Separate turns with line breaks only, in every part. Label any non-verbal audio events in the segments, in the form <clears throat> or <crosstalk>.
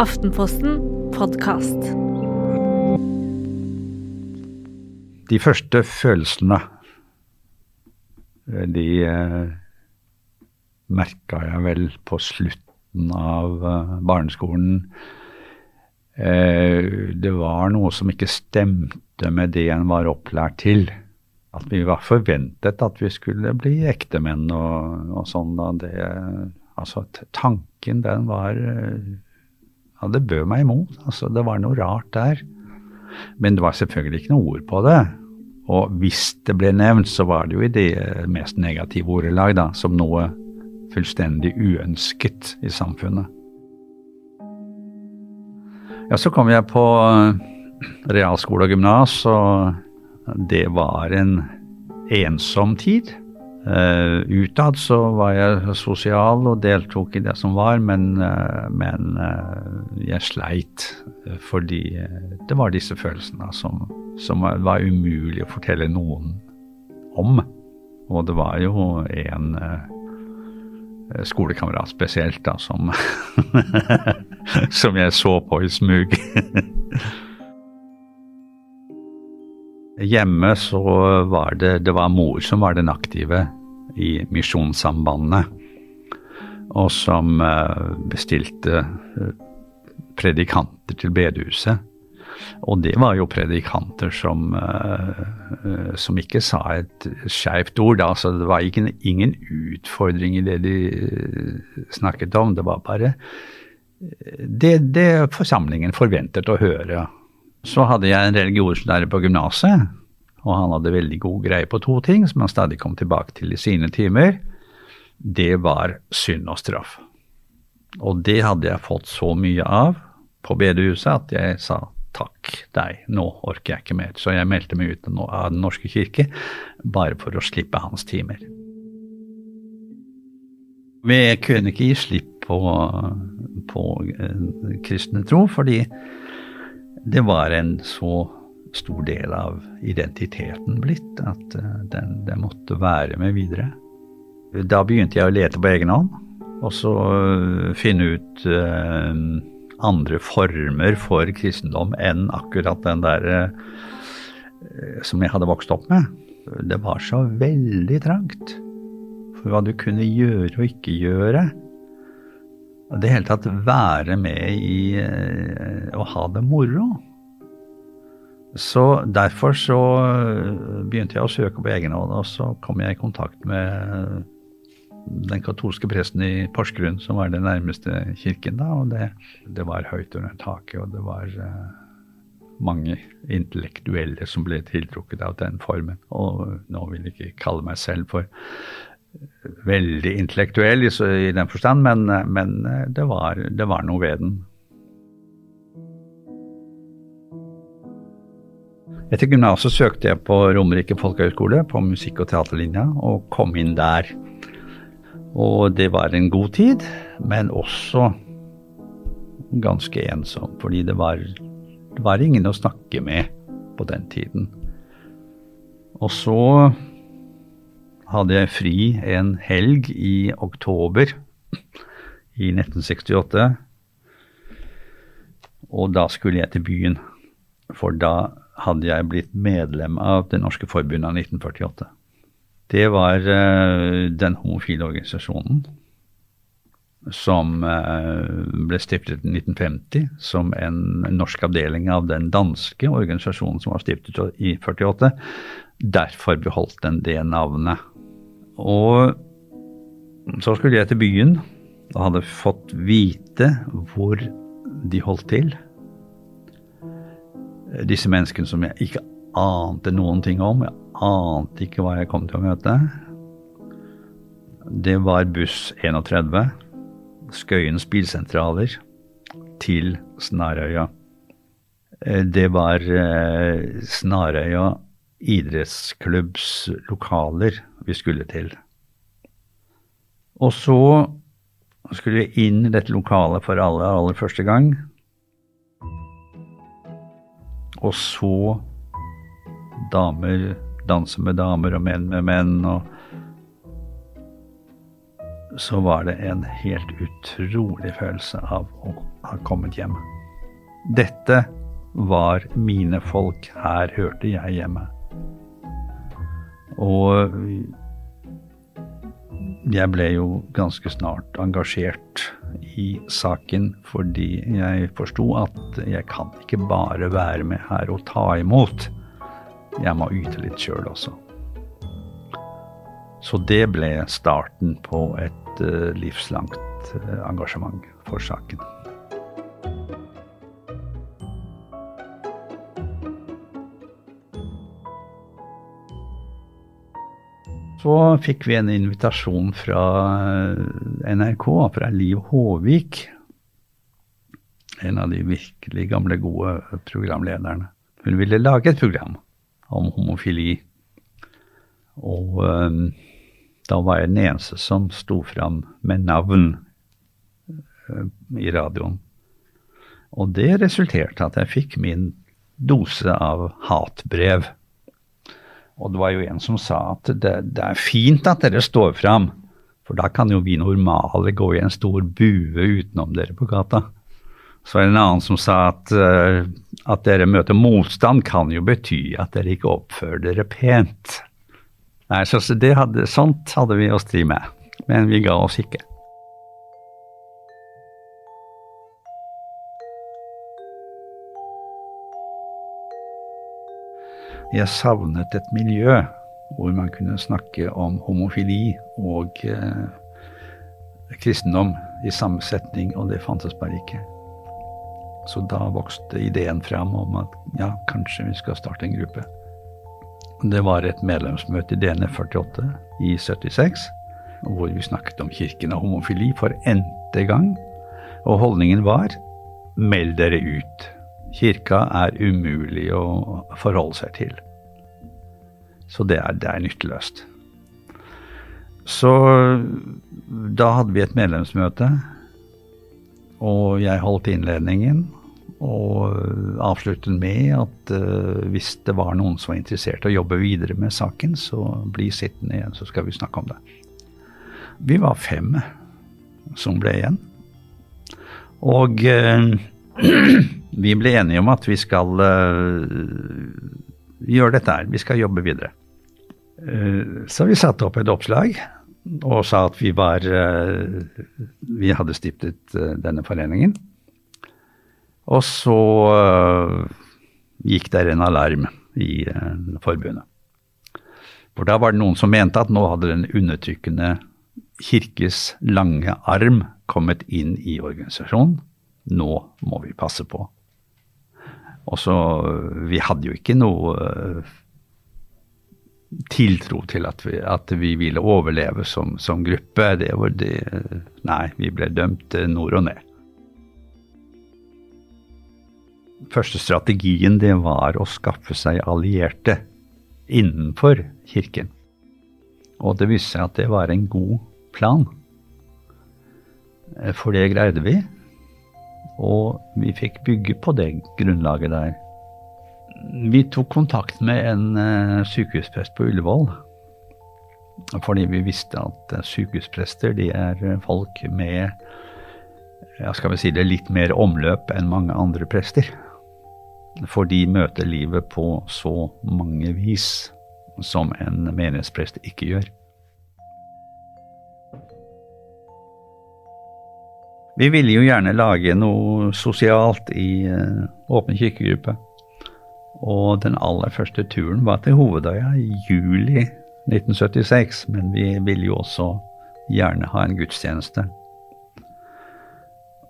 Aftenposten podkast.
De første følelsene, de eh, merka jeg vel på slutten av eh, barneskolen. Eh, det var noe som ikke stemte med det en var opplært til. At vi var forventet at vi skulle bli ektemenn og, og sånn. Da. Det, altså, tanken, den var eh, Ja, det bød meg imot. Altså, det var noe rart der. Men det var selvfølgelig ikke noe ord på det. Og hvis det ble nevnt, så var det jo i det mest negative ordelag, da, som noe fullstendig uønsket i samfunnet. Ja, så kom jeg på realskole og gymnas, og det var en ensom tid. Uh, utad så var jeg sosial og deltok i det som var, men, uh, men uh, jeg sleit fordi det var disse følelsene som, som, var umulig å fortelle noen om. Og det var jo en skolekamerat spesielt, da, som, <laughs> som jeg så på i smug. <laughs> Hjemme så var det, det var mor som var den aktive i Misjonssambandet, og som eh, bestilte eh, predikanter til bedehuset. Og det var jo predikanter som, uh, som ikke sa et skeivt ord. Altså, det var ikke, ingen utfordring i det de snakket om. Det var bare det, det forsamlingen forventet å høre. Så hadde jeg en religionslærer på gymnaset, og han hadde veldig god greie på to ting som han stadig kom tilbake til i sine timer. Det var synd og straff. Og det hadde jeg fått så mye av på bedehuset at jeg sa takk deg, nå orker jeg ikke mer. Så jeg meldte meg ut av Den norske kirke bare for å slippe hans timer. Vi kunne ikke gi slipp på, på eh, kristne tro, fordi det var en så stor del av identiteten blitt at uh, den, den, måtte være med videre. Da begynte jeg å lete på egen hånd, og så uh, finne ut uh, andre former for kristendom enn akkurat den der som jeg hadde vokst opp med. Det var så veldig trangt for hva du kunne gjøre og ikke gjøre. Det hele tatt være med i å ha det moro. Så derfor så øh, begynte jeg å søke på egen hånd, og så kom jeg i kontakt med den katolske presten i Porsgrunn, som var den nærmeste kirken da, og det, det var høyt under taket, og det var uh, mange intellektuelle som ble tiltrukket av den formen. Og nå vil jeg ikke kalle meg selv for veldig intellektuell i, i den forstand, men, men det, var, det var noe ved den. Etter gymnaset søkte jeg på Romerike folkehøgskole på musikk- og teaterlinja, og kom inn der. Og det var en god tid, men også ganske ensom, fordi det var, det var ingen å snakke med på den tiden. Og så hadde jeg fri en helg i oktober i 1968. Og da skulle jeg til byen, for da hadde jeg blitt medlem av Det norske forbundet av 1948. Det var uh, den homofile organisasjonen som uh, ble stiftet i 1950 som en norsk avdeling av den danske organisasjonen som var stiftet i 48. Derfor beholdt den det navnet. Og så skulle jeg til byen og hadde fått vite hvor de holdt til disse menneskene som jeg ikke ante noen ting om. Jeg ante ikke hva jeg kom til å møte. Det var buss 31, Skøyens bilsentraler, til Snarøya. Eh, det var eh, Snarøya idrettsklubbs lokaler vi skulle til. Og så skulle vi inn i dette lokalet for aller, aller første gang. Og så damer danse med damer og menn med menn. og så var det en helt utrolig følelse av å ha kommet hjem. Dette var mine folk. Her hørte jeg hjemme. Og jeg ble jo ganske snart engasjert i saken fordi jeg forsto at jeg kan ikke bare være med her og ta imot. Jeg må yte litt sjøl også. Så det ble starten på et uh, livslangt uh, engasjement for saken. Så fikk vi en invitasjon fra eh, NRK, fra Liv Håvik. En av de virkelig gamle, gode programlederne. Hun ville lage et program om homofili. Og um, da var jeg den eneste som sto fram med navn uh, i radioen. Og det resulterte at jeg fikk min dose av hatbrev. Og det var jo en som sa at det, det er fint at dere står fram, for da kan jo vi normale gå i en stor bue utenom dere på gata. Så var det en annen som sa at uh, at dere møter motstand, kan jo bety at dere ikke oppfører dere pent. Nei, så hadde, Sånt hadde vi å stri med, men vi ga oss ikke. Jeg savnet et miljø hvor man kunne snakke om homofili og eh, kristendom i samme setning, og det fantes bare ikke. Så da vokste ideen fram om at ja, kanskje vi skal starte en gruppe. Det var et medlemsmøte i DNF 48 i 76, hvor vi snakket om kirken og homofili for n-te gang. Og holdningen var meld dere ut. Kirka er umulig å forholde seg til. Så det er, det er nytteløst. Så da hadde vi et medlemsmøte og jeg holdt innledningen og avsluttet med at uh, hvis det var noen som var interessert i å jobbe videre med saken, så bli sittende igjen, så skal vi snakke om det. Vi var fem som ble igjen. Og uh, <clears throat> vi ble enige om at vi skal uh, gjøre dette her. Vi skal jobbe videre. så vi satte opp et oppslag og sa at vi var eh, Vi hadde stiftet eh, denne foreningen. Og så eh, gikk der en alarm i forbundet. For da var det noen som mente at nå hadde den undertrykkende kirkes lange arm kommet inn i organisasjonen. Nå må vi passe på. Og så Vi hadde jo ikke noe tiltro til at vi, at vi ville overleve som, som gruppe. Det var det Nei, vi ble dømt nord og ned. Første strategien det var å skaffe seg allierte innenfor kirken. Og det viste seg at det var en god plan. For det greide vi. Og vi fikk bygge på det grunnlaget der. Vi tok kontakt med en uh, sykehusprest på Ullevål. Fordi vi visste at uh, sykehusprester de er uh, folk med ja, skal vi si det, litt mer omløp enn mange andre prester. For de møter livet på så mange vis som en menighetsprest ikke gjør. Vi ville jo gjerne lage noe sosialt i Åpen kirkegruppe. Og den aller første turen var til Hovedøya i juli 1976, men vi ville jo også gjerne ha en gudstjeneste.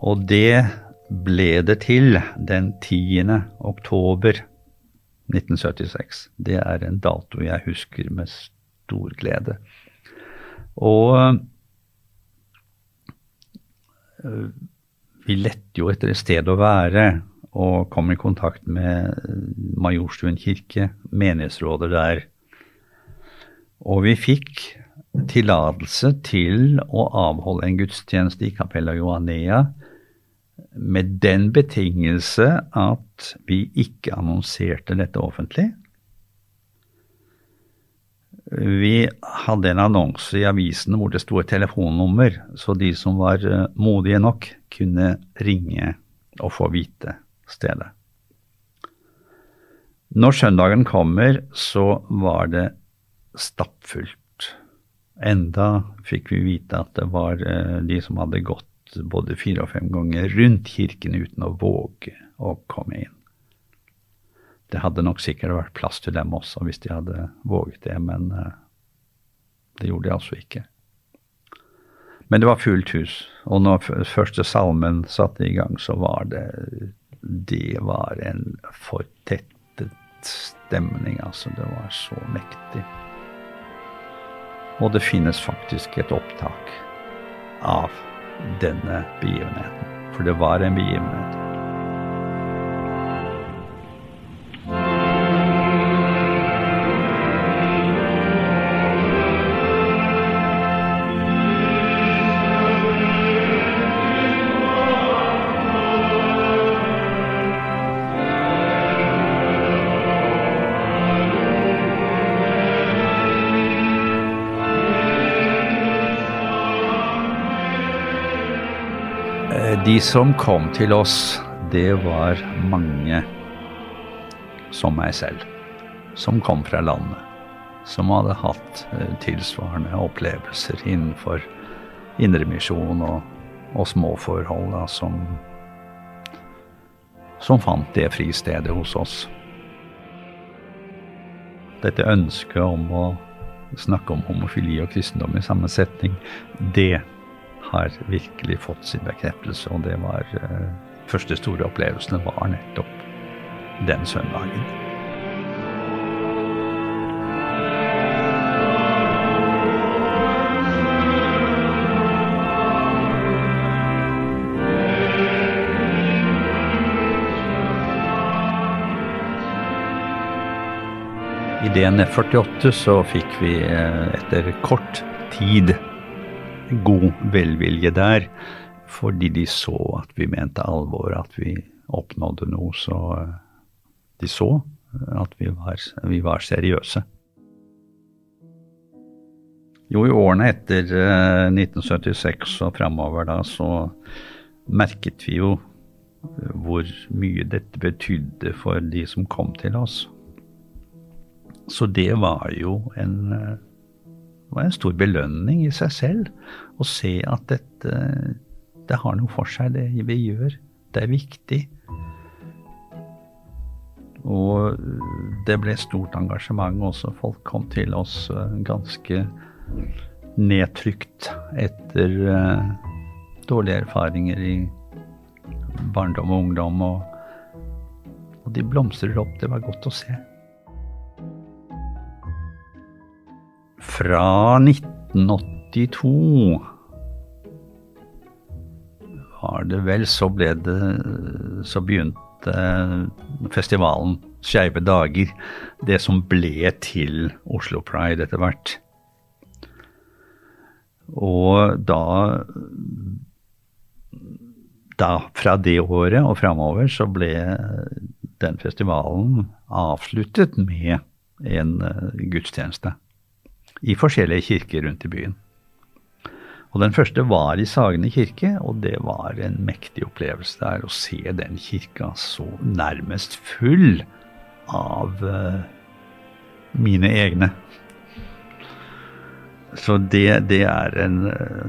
Og det ble det til den 10. oktober 1976. Det er en dato jeg husker med stor glede. Og vi lette jo etter et sted å være, og kom i kontakt med Majorstuen kirke, menighetsrådet der. Og vi fikk tillatelse til å avholde en gudstjeneste i Capella Johanea med den betingelse at vi ikke annonserte dette offentlig. Vi hadde en annonse i avisen hvor det sto et telefonnummer, så de som var eh, modige nok, kunne ringe og få vite stedet. Når søndagen kommer, så var det stappfullt. Enda fikk vi vite at det var eh, de som hadde gått både fire og fem ganger rundt kirken uten å våge å komme inn. Det hadde nok sikkert vært plass til dem også hvis de hadde våget det, men eh, det gjorde de altså ikke. Men det var fullt hus, og når første salmen satte i gang, så var det Det var en fortettet stemning, altså. Det var så mektig. Og det finnes faktisk et opptak av denne begivenheten. For det var en begivenhet. De som kom til oss, det var mange som meg selv, som kom fra landet. Som hadde hatt eh, tilsvarende opplevelser innenfor indremisjon og, og småforhold, da, som, som fant det fristedet hos oss. Dette ønsket om å snakke om homofili og kristendom i samme setning, det har virkelig fått sin bekreftelse. Og det var eh, første store opplevelsene var nettopp den søndagen. I DNF48 så fikk vi eh, etter kort tid god velvilje der, fordi de så at vi mente alvor, at vi oppnådde noe. Så eh, de så at vi var, vi var seriøse. Jo, i årene etter 1976 eh, og framover da, så merket vi jo hvor mye dette betydde for de som kom til oss. Så det var jo en eh, det var en stor belønning i seg selv å se at dette det har noe for seg, det vi gjør. Det er viktig. Og det ble stort engasjement også. Folk kom til oss eh, ganske nedtrykt etter uh, dårlige erfaringer i barndom og ungdom. Og, og de blomstrer opp. Det var godt å se. Fra 1982 var det vel, så ble det Så begynte festivalen Skeive dager. Det som ble til Oslo Pride etter hvert. Og da da, fra det året og framover så ble den festivalen avsluttet med en uh, gudstjeneste i forskjellige kirker rundt i byen. Og Den første var i Sagene kirke, og det var en mektig opplevelse der å se den kirka så nærmest full av uh, mine egne. Så det, det, en,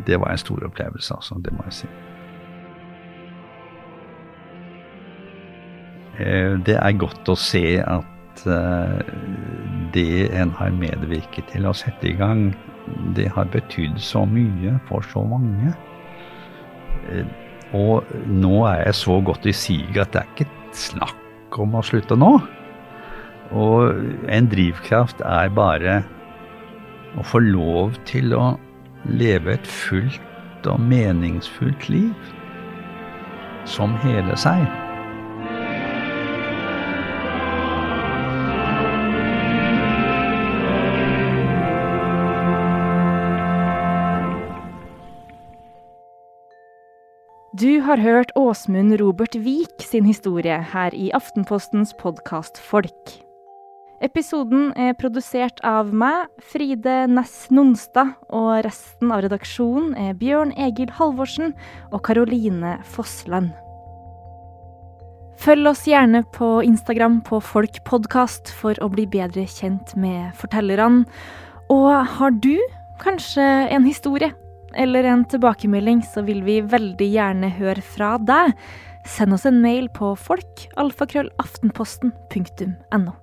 det, var en stor opplevelse, altså. Det må jeg si. Eh, det er godt å se at uh, det en har medvirket til å sette i gang, det har betydd så mye for så mange. Eh, og nå er jeg så godt i siget at det er ikke snakk om å slutte nå. Og en drivkraft er bare å få lov til å leve et fullt og meningsfullt liv som hele seg.
Du har hørt Åsmund Robert Vik sin historie her i Aftenpostens podkast Folk. Episoden er produsert av meg, Fride Næss Nonstad, og resten av redaksjonen er Bjørn Egil Halvorsen og Karoline Fossland. Følg oss gjerne på Instagram på Folk Podkast for å bli bedre kjent med fortellerne. Og har du kanskje en historie eller en tilbakemelding, så vil vi veldig gjerne høre fra deg. Send oss en mail på folkalfakrøllaftenposten.no.